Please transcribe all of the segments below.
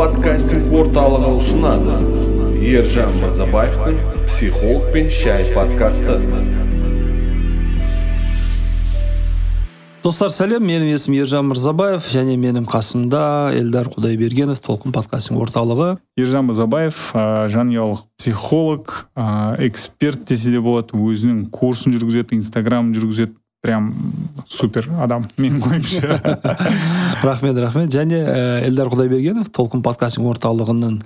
подкастинг орталығы ұсынады ержан мырзабаевтың психолог пен шай подкасты. Достар сәлем. Менің есімім ержан мырзабаев және менің қасымда эльдар құдайбергенов толқын подкастинг орталығы. Ержан мырзабаев ә, жанұялық психолог ә, эксперт десе де болады. Өзінің курсын жүргізеді инстаграмын жүргізеді. Прям супер адам менің ойымша рахмет рахмет. Және эльдар құдайбергенов толқын подкастинг орталығының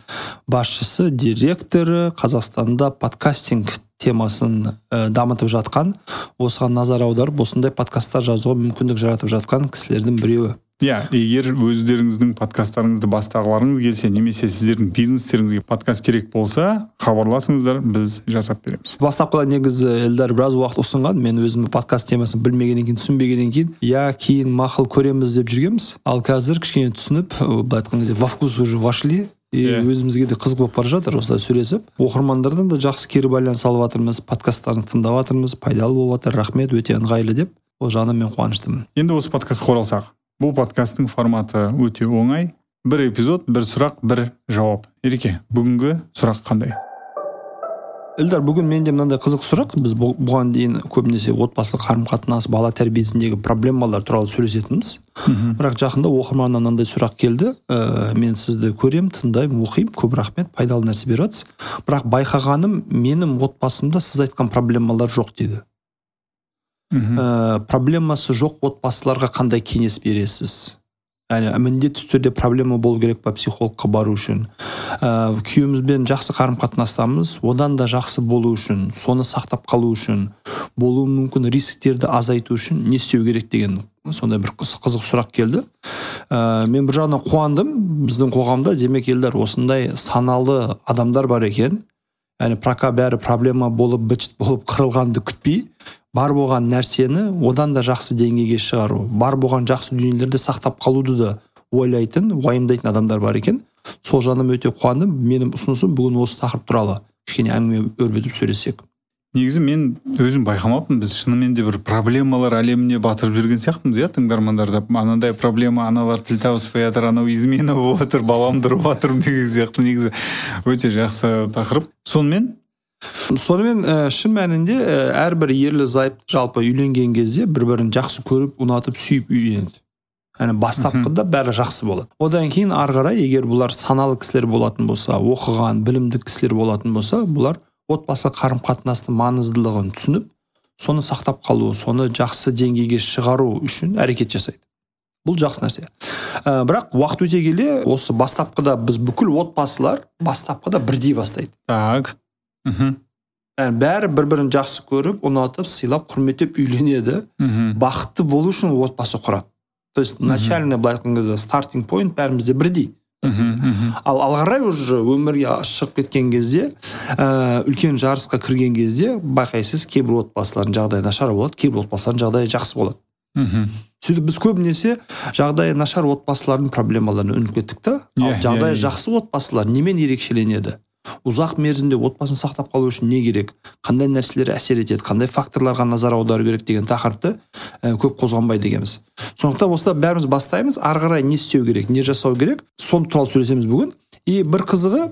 басшысы директоры қазақстанда подкастинг темасын ә, дамытып жатқан осыған назар аударып осындай подкасттар жазуға мүмкіндік жаратып жатқан кісілердің біреуі. Иә егер өздеріңіздің подкасттарыңызды бастағыларыңыз келсе немесе сіздердің бизнестеріңізге подкаст керек болса хабарласыңыздар біз жасап береміз. Бастапқыда негізі эльдар біраз уақыт ұсынған. Мен өзім подкаст темасын білмегеннен кейін түсінбегеннен кейін иә кейін мақұл көреміз деп жүргенбіз. Ал қазір кішкене түсініп былай айтқан кезде во вкус уже вошли. И Иә. өзімізге де қызық болып бара жатыр осылай сөйлесіп. Оқырмандардан да жақсы кері байланыс алып жатырмыз подкасттарын тыңдап жатырмыз пайдалы болып жатыр. Рахмет өте ыңғайлы деп. Ол жағынан мен қуаныштымын. Енді осы подкастқа оралсақ бұл подкасттың форматы өте оңай бір эпизод бір сұрақ бір жауап ереке бүгінгі сұрақ қандай эльдар бүгін менде мынандай қызық сұрақ біз бұ- бұған дейін көбінесе отбасылық қарым қатынас бала тәрбиесіндегі проблемалар туралы сөйлесетінбіз бірақ жақында оқырманнан мынандай сұрақ келді ә, мен сізді көремін тыңдаймын оқимын көп рахмет пайдалы нәрсе беріп бірақ байқағаным менің отбасымда сіз айтқан проблемалар жоқ дейді. Ә, проблемасы жоқ отбасыларға қандай кеңес бересіз? Яғни міндетті түрде проблема болу керек па психологқа бару үшін? Ә, күйеуімізбен жақсы қарым қатынастамыз одан да жақсы болу үшін соны сақтап қалу үшін болуы мүмкін рисктерді азайту үшін не істеу керек деген сондай бір қыз- қызық сұрақ келді. Ә, мен бір жағынан қуандым біздің қоғамда демек елдар осындай саналы адамдар бар екен. Яғни пока бәрі проблема болып быт болып қырылғанды күтпей бар болған нәрсені одан да жақсы деңгейге шығару бар болған жақсы дүниелерді сақтап қалуды да ойлайтын уайымдайтын адамдар бар екен. Сол жағынан өте қуандым. Менің ұсынысым бүгін осы тақырып туралы. Кішкене әңгіме өрбітіп сөйлессек. Негізі мен өзім байқамаппын. Біз шынымен де бір проблемалар әлеміне батырып жүрген сияқтымыз иә тыңдармандарда анандай проблема аналар тіл табыспай жатыр анау измена болып жатыр баламды ұрып жатырмын деген сияқты. Негізі өте жақсы тақырып. Сонымен сонымен ә, шын мәнінде ә, әрбір ерлі зайыпты жалпы үйленген кезде бір бірін жақсы көріп ұнатып сүйіп үйленеді яғни бастапқыда бәрі жақсы болады. Одан кейін ары қарай егер бұлар саналы кісілер болатын болса оқыған білімді кісілер болатын болса бұлар отбасы қарым қатынастың маңыздылығын түсініп соны сақтап қалу соны жақсы деңгейге шығару үшін әрекет жасайды. Бұл жақсы нәрсе. Ә, бірақ уақыт өте келе осы бастапқыда біз бүкіл отбасылар бастапқыда бірдей бастайды. Так. Мхм яғни бәрі бір бірін жақсы көріп ұнатып сыйлап құрметтеп үйленеді. Мхм бақытты болу үшін отбасы құрады. То есть начальный былай айтқан кезде стартинг point бәрімізде бірдей. Мхм ал ары қарай уже өмірге шығып кеткен кезде ә, үлкен жарысқа кірген кезде байқайсыз кейбір отбасылардың жағдайы нашар болады кейбір отбасылардың жағдайы жақсы болады. Мхм сөйтіп біз көбінесе жағдайы нашар отбасылардың проблемаларына үңіліп кеттік та. Ал жағдайы жақсы отбасылар немен ерекшеленеді? Ұзақ мерзімде отбасын сақтап қалу үшін не керек? Қандай нәрселер әсер етеді? Қандай факторларға назар аудару керек деген тақырыпты ә, көп қозғанбайды екенбіз сондықтан осыда бәріміз бастаймыз. Ары қарай не істеу керек не жасау керек? Соны туралы сөйлесеміз бүгін. И бір қызығы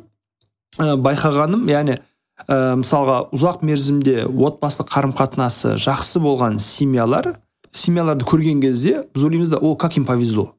ә, байқағаным яғни ә, мысалға ұзақ мерзімде отбасы қарым қатынасы жақсы болған семьялар семьяларды көрген кезде біз ойлаймыз да о как им повезло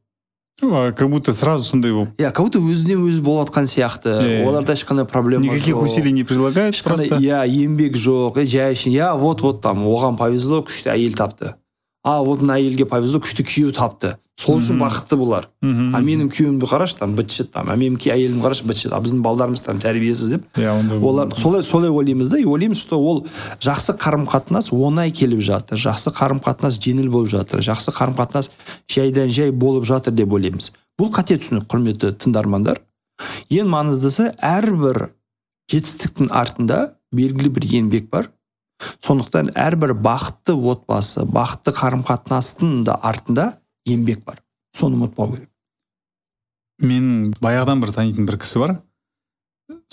как будто сразу сондай болып иә как будто өзінен өзі болып жатқан сияқты. Иә, иә. оларда ешқандай проблема никаких жоқ. усилий не ешқандай просто. иә еңбек жоқ жай үшін иә вот вот там оған повезло күшті әйел тапты. А вот мына әйелге повезло күшті күйеу тапты. Сол үшін бақытты бұлар а менің күйеуімді қарашы там быт шыт там а менің әйелімді қарашы быт шыт а біздің балдарымыз там тәрбиесіз деп. Иә олар солай солай ойлаймыз да и ойлаймыз что ол жақсы қарым қатынас оңай келіп жатыр жақсы қарым қатынас жеңіл болып жатыр жақсы қарым қатынас жайдан жай болып жатыр деп ойлаймыз. Бұл қате түсінік құрметті тыңдармандар. Ең маңыздысы әрбір жетістіктің артында белгілі бір еңбек бар. Сондықтан әрбір бақытты отбасы бақытты қарым қатынастың да артында еңбек бар. Соны ұмытпау керек. Мен баяғыдан бір танитын бір кісі бар.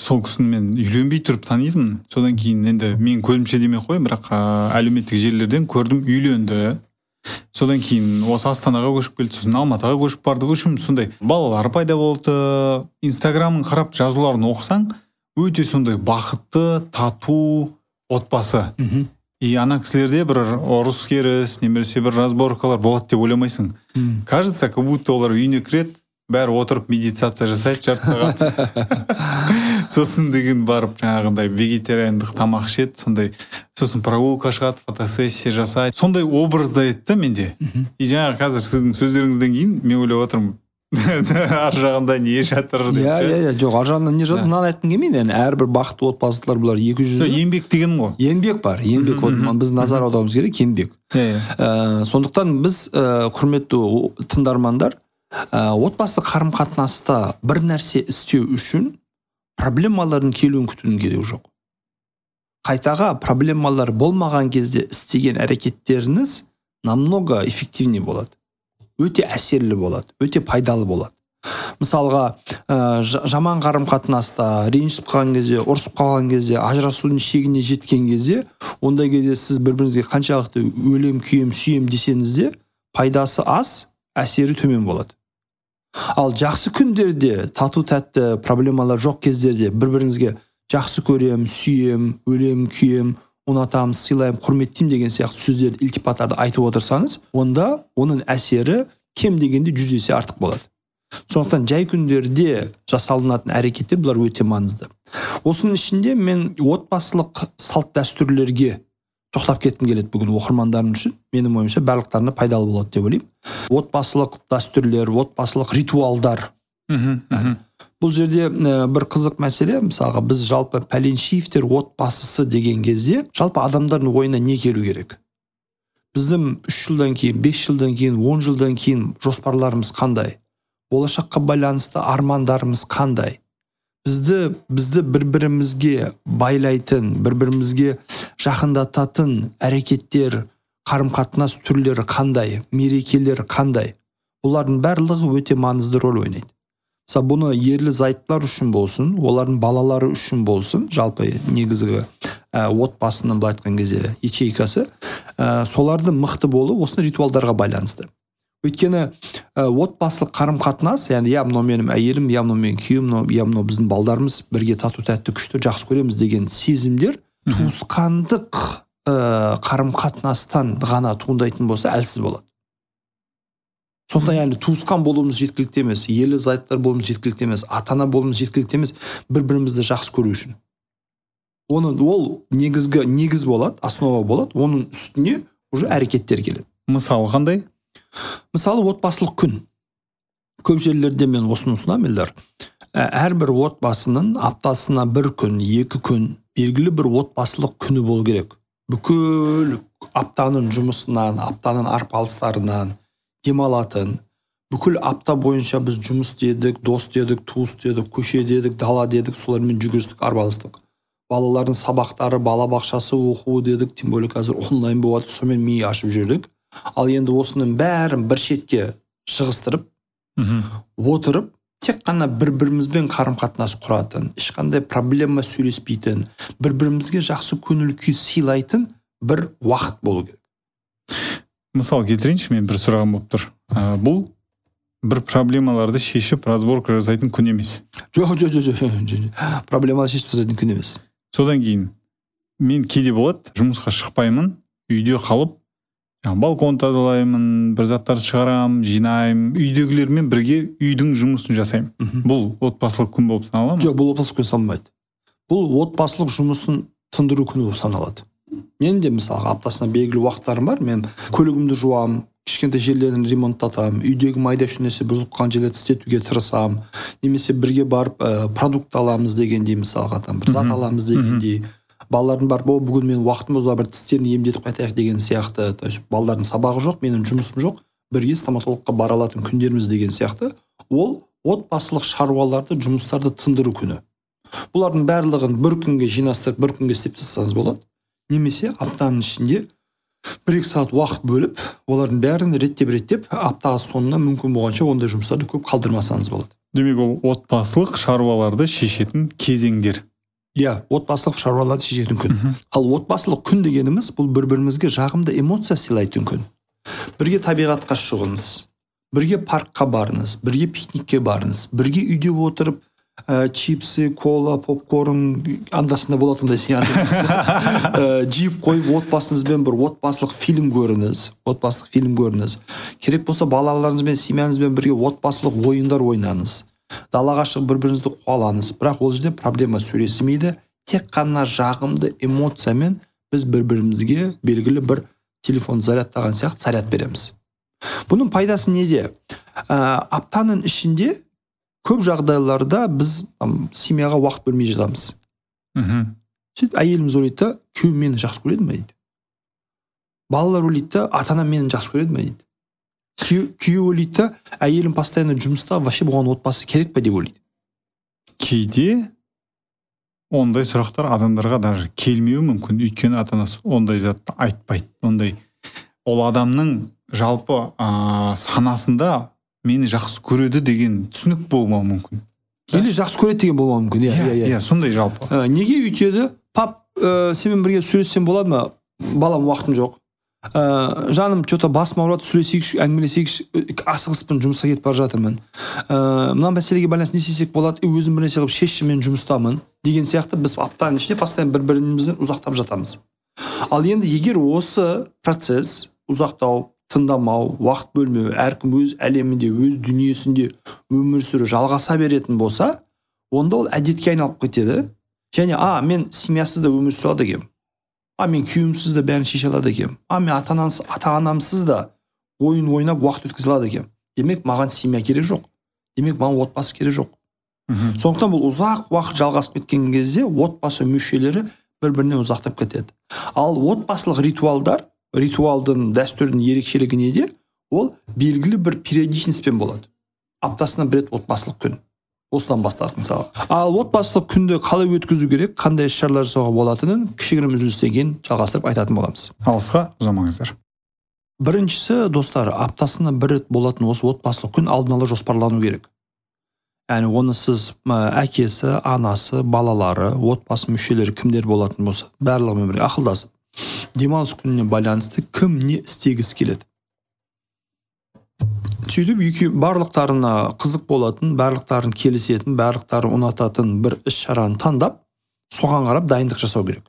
Сол кісіні мен үйленбей тұрып танитынмын. Содан кейін енді мен көзімше демей ақ қояйын бірақ әлеуметтік желілерден көрдім үйленді. Содан кейін осы астанаға көшіп келді сосын алматыға көшіп барды. В общем сондай балалар пайда болды. Инстаграмын қарап жазуларын оқысаң өте сондай бақытты тату отбасы. Мхм. И ана кісілерде бір ұрыс керіс немесе бір разборкалар болады деп ойламайсың. Мгм. кажется как будто олар үйіне кіреді бәрі отырып медитация жасайды жарты сағат. Сосын деген барып жаңағындай вегетариандық тамақ ішеді сондай сосын прогулка шығады фотосессия жасайды. Сондай образда еді да менде и жаңағы қазір сіздің сөздеріңізден кейін мен ойлап отырмын ар жағында не жатыр деп иә иә иә жоқ ар жағынан не жатыр мынаны айтқым келмейді яғни әрбір бақытты отбасылар бұлар екі жүзді еңбек дегенім ғой. Еңбек бар еңбек біз назар аударуымыз керек еңбек. Иә иә. Ә, сондықтан біз ә, құрметті тыңдармандар ә, отбасы қарым қатынаста бір нәрсе істеу үшін проблемалардың келуін күтудің керегі жоқ. Қайтаға проблемалар болмаған кезде істеген әрекеттеріңіз намного эффективнее болады. Өте әсерлі болады өте пайдалы болады. Мысалға ә, жаман қарым қатынаста ренжісіп қалған кезде ұрысып қалған кезде ажырасудың шегіне жеткен кезде ондай кезде сіз бір біріңізге қаншалықты өлем күйем сүйем десеңіз де пайдасы аз әсері төмен болады. Ал жақсы күндерде тату тәтті проблемалар жоқ кездерде бір біріңізге жақсы көрем сүйем өлем күйем ұнатамын сыйлаймын құрметтеймін деген сияқты сөздерді ілтипаттарды айтып отырсаңыз онда оның әсері кем дегенде жүз есе артық болады сондықтан жай күндерде жасалынатын әрекеттер бұлар өте маңызды осының ішінде мен отбасылық салт дәстүрлерге тоқтап кеткім келеді бүгін оқырмандарым үшін менің ойымша барлықтарына пайдалы болады деп ойлаймын отбасылық дәстүрлер отбасылық ритуалдар мхм бұл жерде ә, бір қызық мәселе. Мысалға біз жалпы пәленшиевтер отбасысы деген кезде жалпы адамдардың ойына не келу керек? Біздің үш жылдан кейін бес жылдан кейін он жылдан кейін жоспарларымыз қандай? Болашаққа байланысты армандарымыз қандай? Бізді бізді бір бірімізге байлайтын бір бірімізге жақындататын әрекеттер қарым қатынас түрлері қандай? Мерекелер қандай? Бұлардың барлығы өте маңызды рөл ойнайды. Мысалы бұны ерлі зайыптылар үшін болсын олардың балалары үшін болсын жалпы негізгі ә, отбасының былай айтқан кезде ячейкасы ә, солардың мықты болу осы ритуалдарға байланысты өйткені ә, отбасылық қарым қатынас яғни иә мынау менің әйелім иә мынау менің күйеуім мынау иә мынау біздің балдарымыз бірге тату тәтті күшті жақсы көреміз деген сезімдер туысқандық ә, қарым қатынастан ғана туындайтын болса әлсіз болады сонда яғни туысқан болуымыз жеткілікті емес ерлі зайыптылар болуымыз жеткілікті емес ата ана болуымыз жеткілікті емес бір бірімізді жақсы көру үшін. Оны ол негізгі негіз болады основа болады оның үстіне уже әрекеттер келеді. Мысалы қандай? Мысалы отбасылық күн. Көп жерлерде мен осыны ұсынамын елдар Ә, әрбір отбасының аптасына бір күн екі күн белгілі бір отбасылық күні болу керек. Бүкіл аптаның жұмысынан аптаның арпалыстарынан демалатын. Бүкіл апта бойынша біз жұмыс дедік дос дедік туыс дедік көше дедік дала дедік солармен жүгірістік арпалыстық балалардың сабақтары балабақшасы оқуы дедік тем более қазір онлайн болады сонымен ми ашып жүрдік. Ал енді осының бәрін бір шетке шығыстырып мхм. отырып тек қана бір бірімізбен қарым қатынас құратын ешқандай проблема сөйлеспейтін бір бірімізге жақсы көңіл күй сыйлайтын бір уақыт болу керек. Мысал келтірейінші мен бір сұрағым болып тұр. Ә, бұл бір проблемаларды шешіп разборка жасайтын күн емес. Жоқ жоқ жоқ жоқ проблеманы шешіп тастайтын күн емес. Содан кейін мен кейде болады жұмысқа шықпаймын үйде қалып жаңағы балкон тазалаймын бір заттарды шығарамын жинаймын үйдегілермен бірге үйдің жұмысын жасаймын. Бұл отбасылық күн болып санала ма? Жоқ бұл отбасылық күн саналмайды. Бұл отбасылық жұмысын тындыру күні болып саналады. Мен де мысалға аптасына белгілі уақыттарым бар. Мен көлігімді жуамын кішкентай жерлерін ремонттатамын үйдегі майда шүйде нәрсе бұзылып қалған жерлерді істетуге тырысамын немесе бірге барып ә, продукт аламыз дегендей мысалға там бір зат аламыз дегендей. Балалардың барып о бүгін менің уақытым болса бір тістерін емдетіп қайтайық деген сияқты. То есть балалардың сабағы жоқ менің жұмысым жоқ бірге стоматологқа бара алатын күндеріміз деген сияқты. Ол отбасылық шаруаларды жұмыстарды тындыру күні. Бұлардың барлығын бір күнге жинастырып бір күнге істеп тастасаңыз болады. Немесе аптаның ішінде бір екі сағат уақыт бөліп олардың бәрін реттеп реттеп апта соңына мүмкін болғанша ондай жұмыстарды көп қалдырмасаңыз болады. Демек ол отбасылық шаруаларды шешетін кезеңдер. Иә отбасылық шаруаларды шешетін күн. Ал отбасылық күн дегеніміз бұл бір бірімізге жағымды эмоция сыйлайтын күн. Бірге табиғатқа шығыңыз бірге паркқа барыңыз бірге пикникке барыңыз бірге үйде отырып ә, чипсы кола попкорн андасында болатындай сияқты ә, жиып қойып отбасыңызбен бір отбасылық фильм көріңіз отбасылық фильм көріңіз. Керек болса балаларыңызбен семьяңызбен бірге отбасылық ойындар ойнаңыз. Далаға шығып бір біріңізді қуалаңыз. Бірақ ол жерде проблема сөйлесмейді тек қана жағымды эмоциямен біз бір бірімізге белгілі бір телефон зарядтаған сияқты заряд береміз. Бұның пайдасы неде? Ә, аптаның ішінде көп жағдайларда біз там, семьяға уақыт бөлмей жатамыз. Мхм. Сөйтіп әйеліміз ойлайды да күйеуім мені жақсы көреді ма дейді. Балалар ойлайды да ата анам мені жақсы көреді ма дейді. Күйеу күйеу ойлайды да әйелім постоянно жұмыста вообще бұған отбасы керек па деп ойлайды. Кейде ондай сұрақтар адамдарға даже келмеуі мүмкін. Өйткені ата анасы ондай затты айтпайды. Ондай ол адамның жалпы ә, санасында мені жақсы көреді деген түсінік болмауы мүмкін. Или жақсы көреді деген болмауы мүмкін. Иә иә иә иә. сондай жалпы. Ә, неге өйтеді? Пап ә, сенімен бірге сөйлессем болады ма? Балам уақытым жоқ. Ә, жаным че то басым ауырады сөйлесейікші әңгімелесейікші асығыспын жұмысқа кетіп бара жатырмын. Ә, мына мәселеге байланысты не істесек болады? И өзім бір нәрсе қылып шешші мен жұмыстамын деген сияқты біз аптаның ішінде постоянно бір бірімізден ұзақтап жатамыз. Ал енді егер осы процесс ұзақтау тыңдамау уақыт бөлмеу әркім өз әлемінде өз дүниесінде өмір сүру жалғаса беретін болса онда ол әдетке айналып кетеді. Және а мен семьясыз да өмір сүре алады екенмін. А мен күйеуімсіз де бәрін шеше алады екенмін. А мен ата анамсыз ата анамсыз да ойын ойнап уақыт өткізе алады екенмін. Демек маған семья керек жоқ. Демек маған отбасы керек жоқ. Мхм. сондықтан бұл ұзақ уақыт жалғасып кеткен кезде отбасы мүшелері бір бірінен ұзақтап кетеді. Ал отбасылық ритуалдар ритуалдың дәстүрдің ерекшелігі неде? Ол белгілі бір периодичностьпен болады. Аптасына бір рет отбасылық күн. Осыдан бастадық мысалы ал отбасылық күнді қалай өткізу керек қандай іс шаралар жасауға болатынын кішігірім үзілістен кейін жалғастырып айтатын боламыз. Алысқа ұзамаңыздар. Біріншісі достар аптасына бір рет болатын осы отбасылық күн алдын ала жоспарлану керек. Яғни оны сіз әкесі анасы балалары отбасы мүшелері кімдер болатын болса барлығымен бірге ақылдасып демалыс күніне байланысты кім не істегісі келеді. Сөйтіп екеу барлықтарына қызық болатын барлықтарын келісетін барлықтары ұнататын бір іс шараны таңдап соған қарап дайындық жасау керек.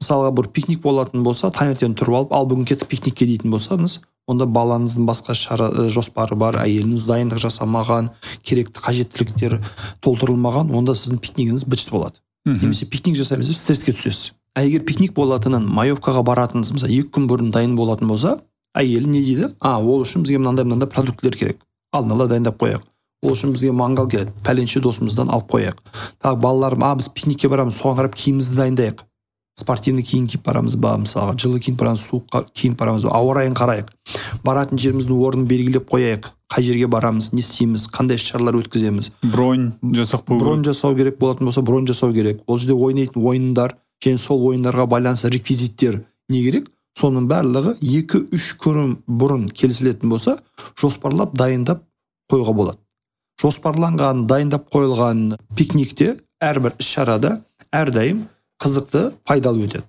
Мысалға бір пикник болатын болса таңертең тұрып алып ал бүгін кеттік пикникке дейтін болсаңыз онда балаңыздың басқа шара ә, жоспары бар әйеліңіз дайындық жасамаған керекті қажеттіліктер толтырылмаған онда сіздің пикнигіңіз быт болады. Немесе пикник жасаймыз деп стресске түсесіз. А егер пикник болатынын маевкаға баратыныңыз мысалы екі күн бұрын дайын болатын болса әйелі не дейді? А ол үшін бізге мынандай мынандай продуктілер керек. Алдын ала дайындап қояйық. Ол үшін бізге мангал керек пәленше досымыздан алып қояйық. Так балаларым а біз пикникке барамыз соған қарап киімімізді дайындайық. Спортивный киім киіп барамыз ба мысалға жылы киініп барамыз суық киініп барамыз ба ауа райын қарайық. Баратын жеріміздің орнын белгілеп қояйық. Қай жерге барамыз не істейміз қандай іс шаралар өткіземіз. Бронь жасап қою бронь жасау керек болатын болса бронь жасау керек. Ол жерде ойнайтын ойындар және сол ойындарға байланысты реквизиттер не керек соның барлығы екі үш күн бұрын келісілетін болса жоспарлап дайындап қоюға болады жоспарланған дайындап қойылған пикникте әрбір іс шарада әрдайым қызықты пайдалы өтеді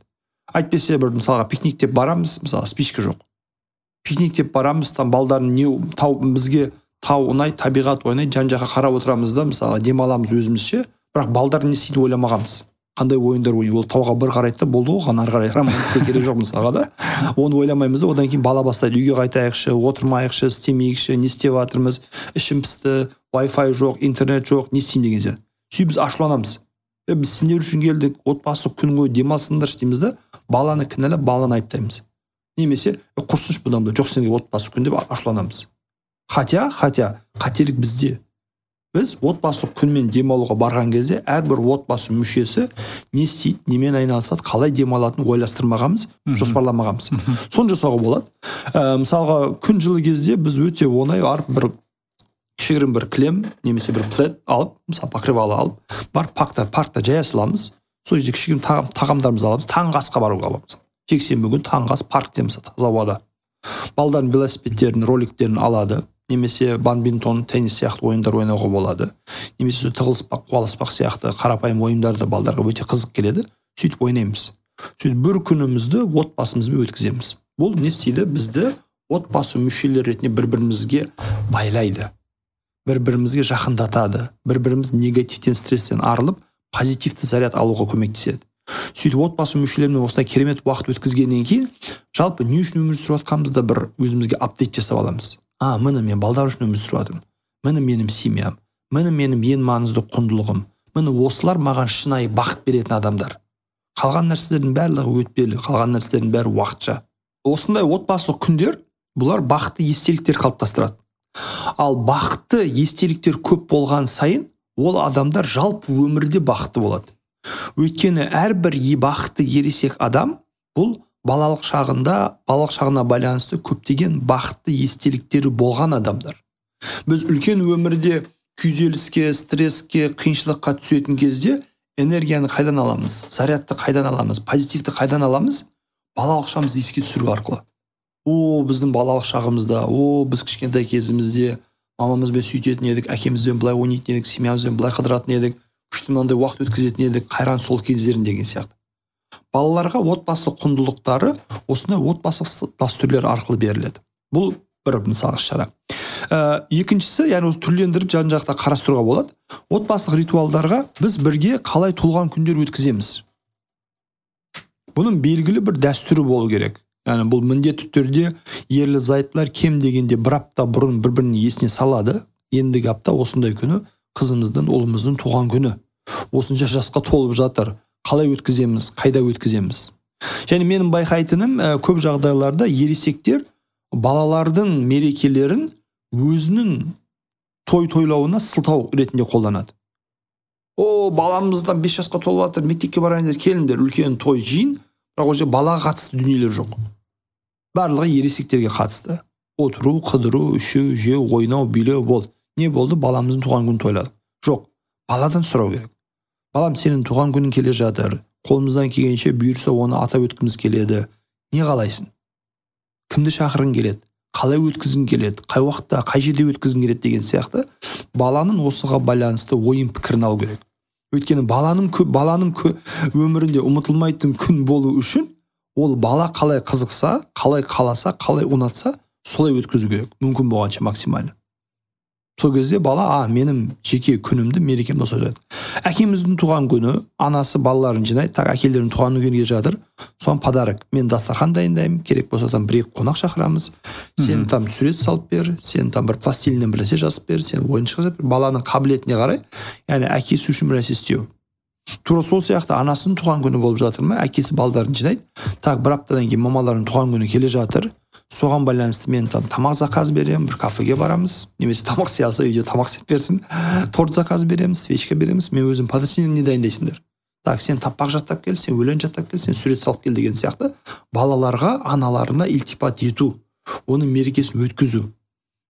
әйтпесе бір мысалға пикник деп барамыз мысалы спичка жоқ. Пикник деп барамыз там балдардың не тау бізге тау ұнайды табиғат ұнайды жан жаққа қарап отырамыз да мысалы демаламыз өзімізше бірақ балдар не істейді ойламағанбыз қандай ойындар ойнайды ол тауға бір қарайды да болды ғой оған ары қарай романтика керек жоқ мысалға да. Оны ойламаймыз да одан кейін бала бастайды үйге қайтайықшы отырмайықшы істемейікші не істеп жатырмыз ішім пісті Wi-Fi жоқ интернет жоқ не істеймін деген сияқты. Сөйтіп біз ашуланамыз. Е біз сендер үшін келдік отбасы күн ғой демалсыңдаршы дейміз да баланы кінәлап баланы айыптаймыз. Немесе «Е, құрсыншы бұдан былай жоқ сендерге отбасы күн деп ашуланамыз. Хотя хотя қателік бізде. Біз отбасылық күнмен демалуға барған кезде әрбір отбасы мүшесі не істейді немен айналысады қалай демалатынын ойластырмағанбыз жоспарламағанбыз. Соны жасауға болады. Ә, мысалға күн жылы кезде біз өте оңай барып бір кішігірім бір кілем немесе бір плед алып мысалы покрывало алып барып паркта паркта жая саламыз. Сол жерде кішігірім тағам, тағамдарымызды аламыз таңғы асқа баруға мысалы жексенбі күні таңғы ас паркте мысалы таза ауада. Балдардың велосипедтерін роликтерін алады. Немесе бадминтон теннис сияқты ойындар ойнауға болады. Немесе тығылыспақ қуаласпақ сияқты қарапайым ойындар да балдарға өте қызық келеді. Сөйтіп ойнаймыз. Сөйтіп бір күнімізді отбасымызбен өткіземіз. Бұл не істейді? Бізді отбасы мүшелері ретінде бір бірімізге байлайды. Бір бірімізге жақындатады. Бір біріміз негативтен стресстен арылып позитивті заряд алуға көмектеседі. Сөйтіп отбасы мүшелерімен осындай керемет уақыт өткізгеннен кейін жалпы не үшін өмір сүріп жатқанымызды бір өзімізге апдейт жасап аламыз. А міне мен балдар үшін өмір сүріп жатырмын міне менің семьям міне менің ең маңызды құндылығым міне осылар маған шынайы бақыт беретін адамдар. Қалған нәрселердің барлығы өтпелі қалған нәрселердің бәрі уақытша. Осындай отбасылық күндер бұлар бақытты естеліктер қалыптастырады. Ал бақытты естеліктер көп болған сайын ол адамдар жалпы өмірде бақытты болады. Өйткені әрбір бақытты ересек адам бұл балалық шағында балалық шағына байланысты көптеген бақытты естеліктері болған адамдар. Біз үлкен өмірде күйзеліске стресске қиыншылыққа түсетін кезде энергияны қайдан аламыз? Зарядты қайдан аламыз? Позитивті қайдан аламыз? Балалық шағымызды еске түсіру арқылы. О біздің балалық шағымызда о біз кішкентай кезімізде мамамызбен сөйтетін едік әкемізбен былай ойнайтын едік семьямызбен былай қыдыратын едік күшті мынандай уақыт өткізетін едік қайран сол кездерін деген сияқты. Балаларға отбасы құндылықтары осындай отбасылық дәстүрлер арқылы беріледі. Бұл бір мысалы шара. Ә, екіншісі яғни осы түрлендіріп жан жақта қарастыруға болады. Отбасылық ритуалдарға біз бірге қалай туылған күндер өткіземіз? Бұның белгілі бір дәстүрі болу керек. Яғни бұл міндетті түрде ерлі зайыптылар кем дегенде бір апта бұрын бір бірін есіне салады. Ендігі апта осындай күні қызымыздың ұлымыздың туған күні. Осынша жасқа толып жатыр. Қалай өткіземіз қайда өткіземіз? Және менің байқайтыным ә, көп жағдайларда ересектер балалардың мерекелерін өзінің той тойлауына сылтау ретінде қолданады. О баламыздан бес жасқа толып жатыр мектепке барайындар келіңдер үлкен той жиын бірақ ол жерде балаға қатысты дүниелер жоқ. Барлығы ересектерге қатысты. Отыру қыдыру ішу жеу ойнау билеу бол не болды? Баламыздың туған күнін тойладық жоқ баладан сұрау керек. Балам сенің туған күнің келе жатыр. Қолымыздан келгенше бұйырса оны атап өткіміз келеді. Не қалайсың? Кімді шақырғың келеді? Қалай өткізгің келеді? Қай уақытта қай жерде өткізгің келеді деген сияқты. Баланың осыға байланысты ойын пікірін алу керек. Өйткені баланың баланың өмірінде ұмытылмайтын күн болу үшін ол бала қалай қызықса қалай қаласа қалай ұнатса солай өткізу керек. Мүмкін болғанша максимально. Сол кезде бала а менің жеке күнімді мерекемді осылай тойлайды әкеміздің туған күні анасы балаларын жинайды так әкелерінің туған күні келе жатыр. Соған подарок. Мен дастархан дайындаймын керек болса там бір екі қонақ шақырамыз. Сен там сурет салып бер сен там бір пластилиннен бір нәрсе жазып бер сен ойыншық жасап бер баланың қабілетіне қарай яғни әкесі үшін бір нәрсе істеу. Тура сол сияқты анасының туған күні болып жатыр ма әкесі балдарын жинайды. Так бір аптадан кейін мамаларының туған күні келе жатыр. Соған байланысты мен там тамақ заказ беремін бір кафеге барамыз. Немесе тамақ істей алса үйде тамақ істеп берсін. Торт заказ береміз свечка береміз. Мен өзім не дайындайсыңдар? Так сен таппақ жаттап кел сен өлең жаттап кел сен сурет салып кел деген сияқты балаларға аналарына илтипат ету оның мерекесін өткізу.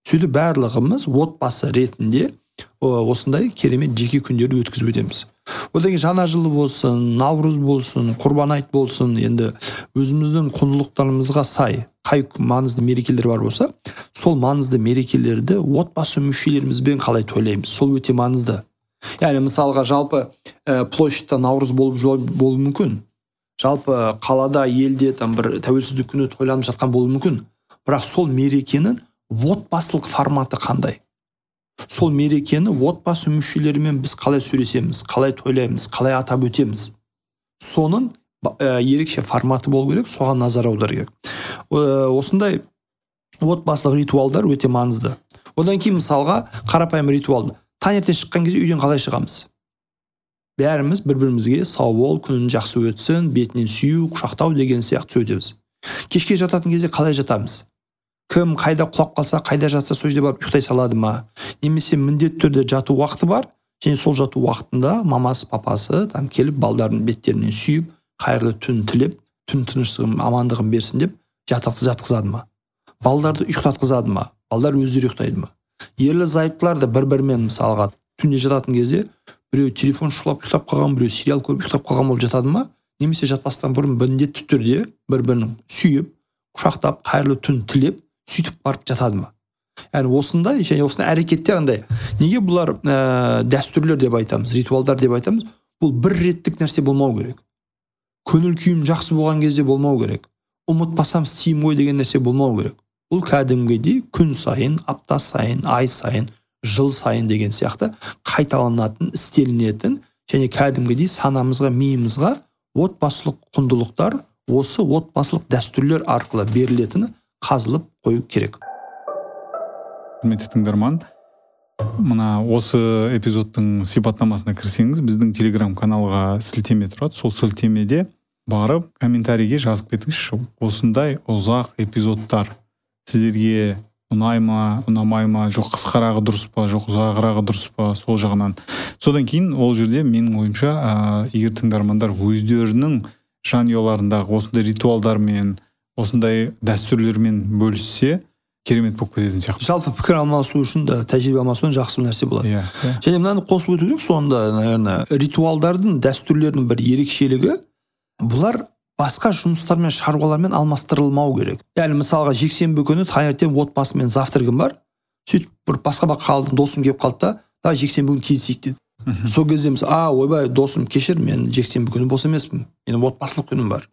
Сөйтіп барлығымыз отбасы ретінде осындай керемет жеке күндерді өткізіп өтеміз. Одан кейін жаңа жыл болсын наурыз болсын құрбан айт болсын енді өзіміздің құндылықтарымызға сай қай маңызды мерекелер бар болса сол маңызды мерекелерді отбасы мүшелерімізбен қалай тойлаймыз? Сол өте маңызды. Яғни мысалға жалпы ә, площадьта наурыз болып болуы мүмкін. Жалпы қалада елде там бір тәуелсіздік күні тойланып жатқан болуы мүмкін. Бірақ сол мерекенің отбасылық форматы қандай? Сол мерекені отбасы мүшелерімен біз қалай сөйлесеміз қалай тойлаймыз қалай атап өтеміз. Соның ә, ерекше форматы болу керек соған назар аудару керек. Ә, осындай отбасылық ритуалдар өте маңызды. Одан кейін мысалға қарапайым ритуал. Таңертең шыққан кезде үйден қалай шығамыз? Бәріміз бір бірімізге сау бол күнің жақсы өтсін бетінен сүю құшақтау деген сияқты сөз өтеміз кешке жататын кезде қалай жатамыз? Кім қайда құлап қалса қайда жатса сол жерде барып ұйықтай салады ма? Немесе міндетті түрде жату уақыты бар және сол жату уақытында мамасы папасы там келіп балдардың беттерінен сүйіп қайырлы түн тілеп түн тыныштығын амандығын берсін деп жатқызады ма? Балдарды ұйықтатқызады ма? Балдар өздері ұйықтайды ма? Ерлі зайыптылар да бір бірімен мысалға түнде жататын кезде біреу телефон шұқылап ұйықтап қалған біреу сериал көріп ұйықтап қалған болып жатады ма? Немесе жатпастан бұрын міндетті түрде бір бірін сүйіп құшақтап қайырлы түн тілеп сөйтіп барып жатады ма? Яғни осындай және осындай әрекеттер андай. Неге бұлар ә, дәстүрлер деп айтамыз ритуалдар деп айтамыз? Бұл бір реттік нәрсе болмау керек. Көңіл күйім жақсы болған кезде болмау керек. Ұмытпасам істеймін ғой деген нәрсе болмау керек. Бұл кәдімгідей күн сайын апта сайын ай сайын жыл сайын деген сияқты қайталанатын істелінетін және кәдімгідей санамызға миымызға отбасылық құндылықтар осы отбасылық дәстүрлер арқылы берілетіні қазылып қою керек. Құрметті тыңдарман мына осы эпизодтың сипаттамасына кірсеңіз біздің телеграм каналға сілтеме тұрады. Сол сілтемеде барып комментарийге жазып кетіңізші. Осындай ұзақ эпизодтар сіздерге ұнай ма ұнамай ма жоқ қысқарағы дұрыс па жоқ ұзағырағы дұрыс па сол жағынан. Содан кейін ол жерде менің ойымша ә, егер тыңдармандар өздерінің жанұяларындағы осындай ритуалдармен осындай дәстүрлермен бөліссе керемет болып кететін сияқты. Жалпы пікір алмасу үшін да тәжірибе алмасу жақсы нәрсе болады. Иә иә. Және мынаны қосып өту керек соңында наверное ритуалдардың дәстүрлердің бір ерекшелігі бұлар басқа жұмыстармен шаруалармен алмастырылмау керек. Яғни мысалға жексенбі күні таңертең отбасымен завтрагым бар сөйтіп бір басқа бір қалдым досым келіп қалды да давай жексенбі күні кездесейік деді сол кезде мысалы а ойбай досым кешір мен жексенбі күні бос емеспін менің отбасылық күнім бар.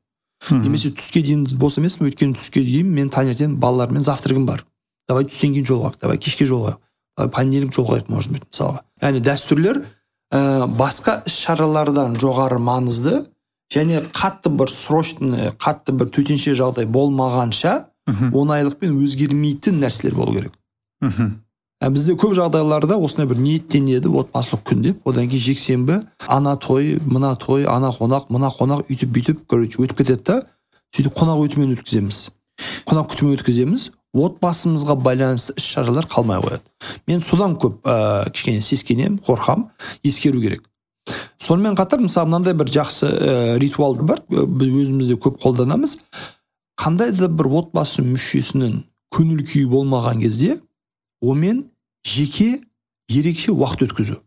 Немесе түске дейін бос емеспін өйткені түске дейін мен таңертең балалармен завтрагым бар давай түстен кейін жолығайық давай кешке жолығайық давай понедельник жолығайық может быть мысалға яғни дәстүрлер ә, басқа іс шаралардан жоғары маңызды және қатты бір срочный қатты бір төтенше жағдай болмағанша мхм. оңайлықпен өзгермейтін нәрселер болу керек мхм. Ә, бізде көп жағдайларда осындай бір ниеттенеді отбасылық күн деп. Одан кейін жексенбі ана той мына той ана қонақ мына қонақ өйтіп бүйтіп короче өтіп кетеді да. Сөйтіп қонақ өтумен өткіземіз. Қонақ күтумен өткіземіз. Отбасымызға байланысты іс шаралар қалмай қояды. Мен содан көп ә, кішкене сескенемін қорқамын ескеру керек. Сонымен қатар мысалы мынандай бір жақсы ә, ритуал бар. Ә, біз өзімізде көп қолданамыз. Қандай да бір отбасы мүшесінің көңіл күйі болмаған кезде онымен жеке ерекше уақыт өткізу.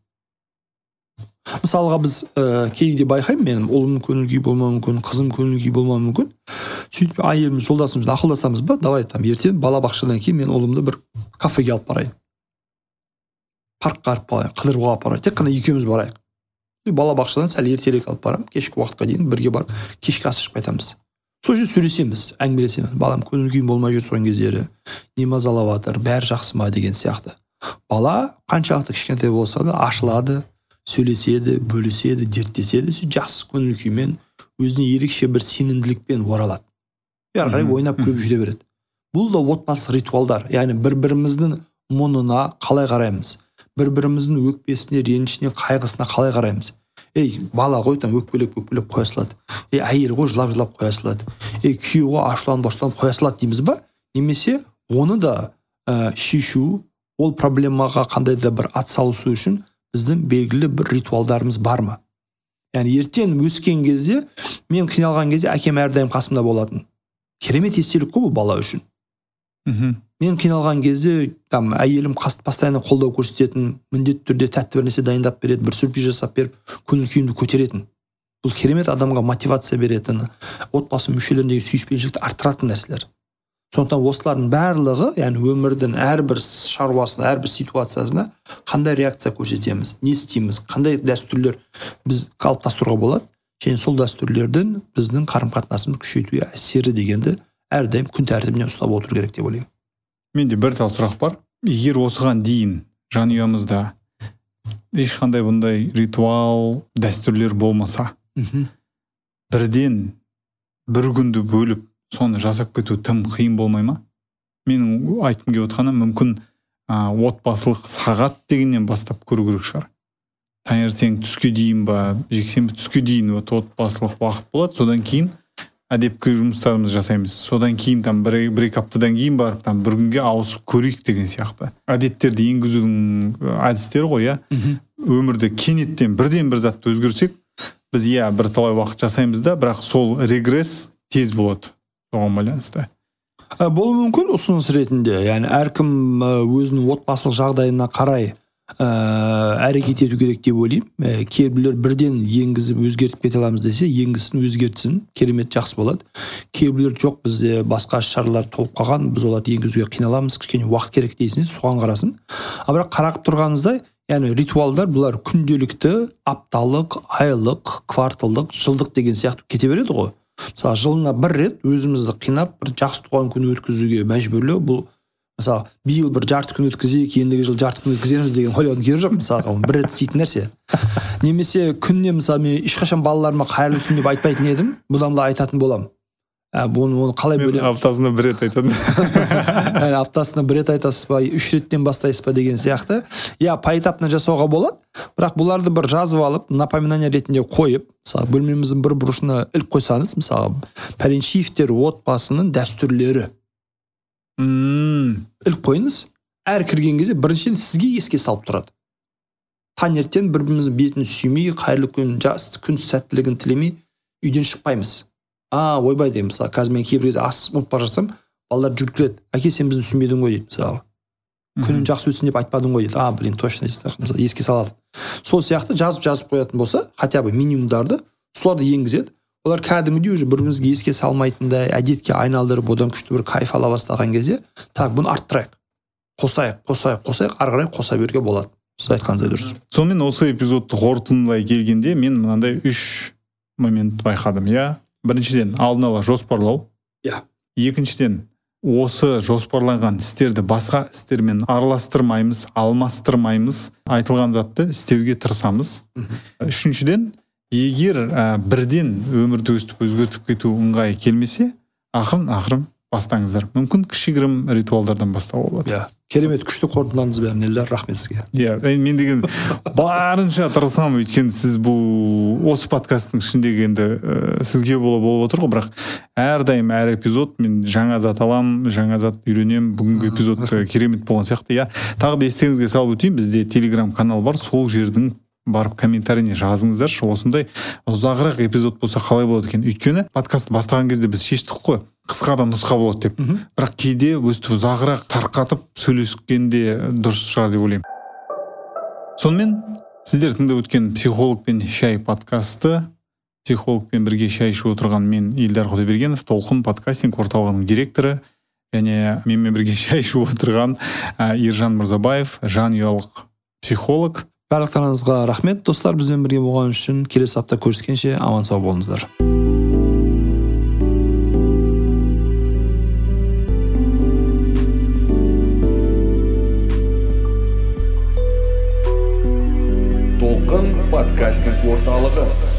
Мысалға біз ә, кейде байқаймын менің ұлым көңіл күйі болмауы мүмкін қызым көңіл күйі болмауы мүмкін. Сөйтіп әйеліміз жолдасымыз ақылдасамыз ба? Давай там ертең балабақшадан кейін мен ұлымды бір кафеге алып барайын. Паркқа алып барайын қыдыруға алып барайын тек қана екеуміз барайық. Балабақшадан сәл ертерек алып барамын кешкі уақытқа дейін бірге барып кешкі ас ішіп қайтамыз. Сол жерде сөйлесеміз әңгімелесеміз. Балам көңіл күйің болмай жүр соңғы кездері. Не мазалап жатыр бәрі жақсы ма деген сияқты. Бала қаншалықты кішкентай болса да ашылады сөйлеседі бөліседі дерттеседі. Сөйтіп жақсы көңіл күймен өзіне ерекше бір сенімділікпен оралады. И ары қарай ойнап күліп жүре береді. Бұл да отбасы ритуалдар. Яғни бір біріміздің мұңына қалай қараймыз? Бір біріміздің өкпесіне ренішіне қайғысына қалай қараймыз? Ей бала ғой там өкпелеп өкпелеп қоя салады. Ей әйел ғой жылап жылап қоя салады. Ей күйеу ғой ашуланып ашуланып қоя салады дейміз ба? Немесе оны да ә, шешу ол проблемаға қандай да бір атсалысу үшін біздің белгілі бір ритуалдарымыз бар ма? Яғни ертең өскен кезде мен қиналған кезде әкем әрдайым қасымда болатын. Керемет естелік қой бұл бала үшін. Мхм. Мен қиналған кезде там әйелім постоянно қолдау көрсететін міндетті түрде тәтті бір нәрсе дайындап береді бір сюрприз жасап беріп көңіл күйімді көтеретін. Бұл керемет адамға мотивация беретін отбасы мүшелеріндегі сүйіспеншілікті арттыратын нәрселер. Сондықтан осылардың барлығы яғни өмірдің әрбір шаруасына әрбір ситуациясына қандай реакция көрсетеміз не істейміз қандай дәстүрлер біз қалыптастыруға болады және сол дәстүрлердің біздің қарым қатынасымызды күшейтуге әсері дегенді әрдайым күн тәртібіне ұстап отыру керек деп ойлаймын. Менде бір тал сұрақ бар. Егер осыған дейін жанұямызда ешқандай бұндай ритуал дәстүрлер болмаса мхм. бірден бір күнді бөліп соны жасап кету тым қиын болмай ма? Менің айтқым келіп отқаны мүмкін а, отбасылық сағат дегеннен бастап көру керек шығар. Таңертең түске дейін ба жексенбі түске дейін вот отбасылық уақыт болады. Содан кейін әдепкі жұмыстарымызды жасаймыз. Содан кейін там бір, бір екі аптадан кейін барып там бір күнге ауысып көрейік деген сияқты. Әдеттерді енгізудің әдістері ғой иә? Өмірді кенеттен бірден бір затты өзгерсек біз иә бірталай уақыт жасаймыз да бірақ сол регресс тез болады. Соған байланысты. Ә, болуы мүмкін ұсыныс ретінде. Яғни әркім өзінің отбасылық жағдайына қарай ә, әрекет ету керек деп ойлаймын. Ә, кейбіреулер бірден енгізіп өзгертіп кете аламыз десе енгізсін өзгертсін керемет жақсы болады. Кейбіреулер жоқ бізде басқа іс шаралар толып қалған біз оларды енгізуге қиналамыз кішкене уақыт керек дейсің соған қарасын. Ал бірақ қарап тұрғаныңыздай яғни ритуалдар бұлар күнделікті апталық айлық кварталдық жылдық деген сияқты кете береді ғой. Мысалы жылына бір рет өзімізді қинап бір жақсы туған күн өткізуге мәжбүрлеу бұл мысалы биыл бір жарты күн өткізейік ендігі жылы жарты күн өткіземіз деген ойлаудың керегі жоқ мысалға ол бір рет істейтін нәрсе немесе күніне мысалы мен ешқашан балаларыма қайырлы күн деп айтпайтын едім бұдан былай айтатын боламын ә, оны, оны қалай бөлемін аптасына бір рет айтамын аптасына бір рет айтасыз ба үш реттен бастайсыз ба деген сияқты иә поэтапно жасауға болады бірақ бұларды бір жазып алып напоминание ретінде қойып мысалы бөлмеміздің бір бұрышына іліп қойсаңыз мысалы пәленшиевтер отбасының дәстүрлері мм. Іліп қойыңыз. Әр кірген кезде біріншіден сізге еске салып тұрады. Таңертең бір біріміздің бетін сүймей қайырлы күн жас күн сәттілігін тілемей үйден шықпаймыз. А ойбай деймін мысалы қазір мен кейбір кезде ас ұмытып бара жатсам балалар жүгіріп келеді. Әке сен бізді түсінбедің ғой дейді мысалы. Күнің жақсы өтсін деп айтпадың ғой дейді. А блин точно мысалы еске салады. Сол сияқты жазып жазып қоятын болса хотя бы минимумдарды соларды енгізеді. Олар кәдімгідей уже бір бірімізге еске салмайтындай әдетке айналдырып одан күшті бір кайф ала бастаған кезде так бұны арттырайық. Қосайық қосайық қосайық ары қарай қоса беруге болады. Сіз айтқаныңыз дұрыс. Сонымен осы эпизодты қорытындылай келгенде мен мынандай үш момент байқадым иә? Біріншіден алдын ала жоспарлау. Иә. екіншіден осы жоспарланған істерді басқа істермен араластырмаймыз алмастырмаймыз. Айтылған затты істеуге тырысамыз. Үшіншіден егер ә, бірден өмірді өстіп өзгертіп кету ыңғайы келмесе ақырын ақырын бастаңыздар. Мүмкін кішігірім ритуалдардан бастауға болады. Иә. Керемет күшті қорытындыландыңыз бәрін эльдар рахмет сізге. Иә е, мен деген барынша тырысамын. Өйткені сіз бұл осы подкасттың ішіндегі енді ә, сізге бола болып отыр ғой. Бірақ әрдайым әр эпизод мен жаңа зат аламын жаңа зат үйренемін. Бүгінгі эпизод керемет болған сияқты. Иә тағы да естеріңізге салып өтейін. Бізде телеграм канал бар. Сол жердің барып комментарийіне жазыңыздаршы. Осындай ұзағырақ эпизод болса қалай болады екен? Өйткені подкастты бастаған кезде біз шештік қой. Қысқа да нұсқа болады деп. Бірақ кейде өстіп ұзағырақ тарқатып сөйлескенде дұрыс шығар деп ойлаймын. Сонымен сіздер тыңдап өткен психологпен шай подкасты психологпен бірге шай ішіп отырған мен елдар құдайбергенов толқын подкастинг орталығының директоры және менімен бірге шай ішіп отырған ә, ержан мырзабаев жанұялық психолог. Барлықтарыңызға рахмет. Достар бізбен бірге болған үшін келесі апта көріскенше аман сау болыңыздар. Толқын подкастинг орталығы.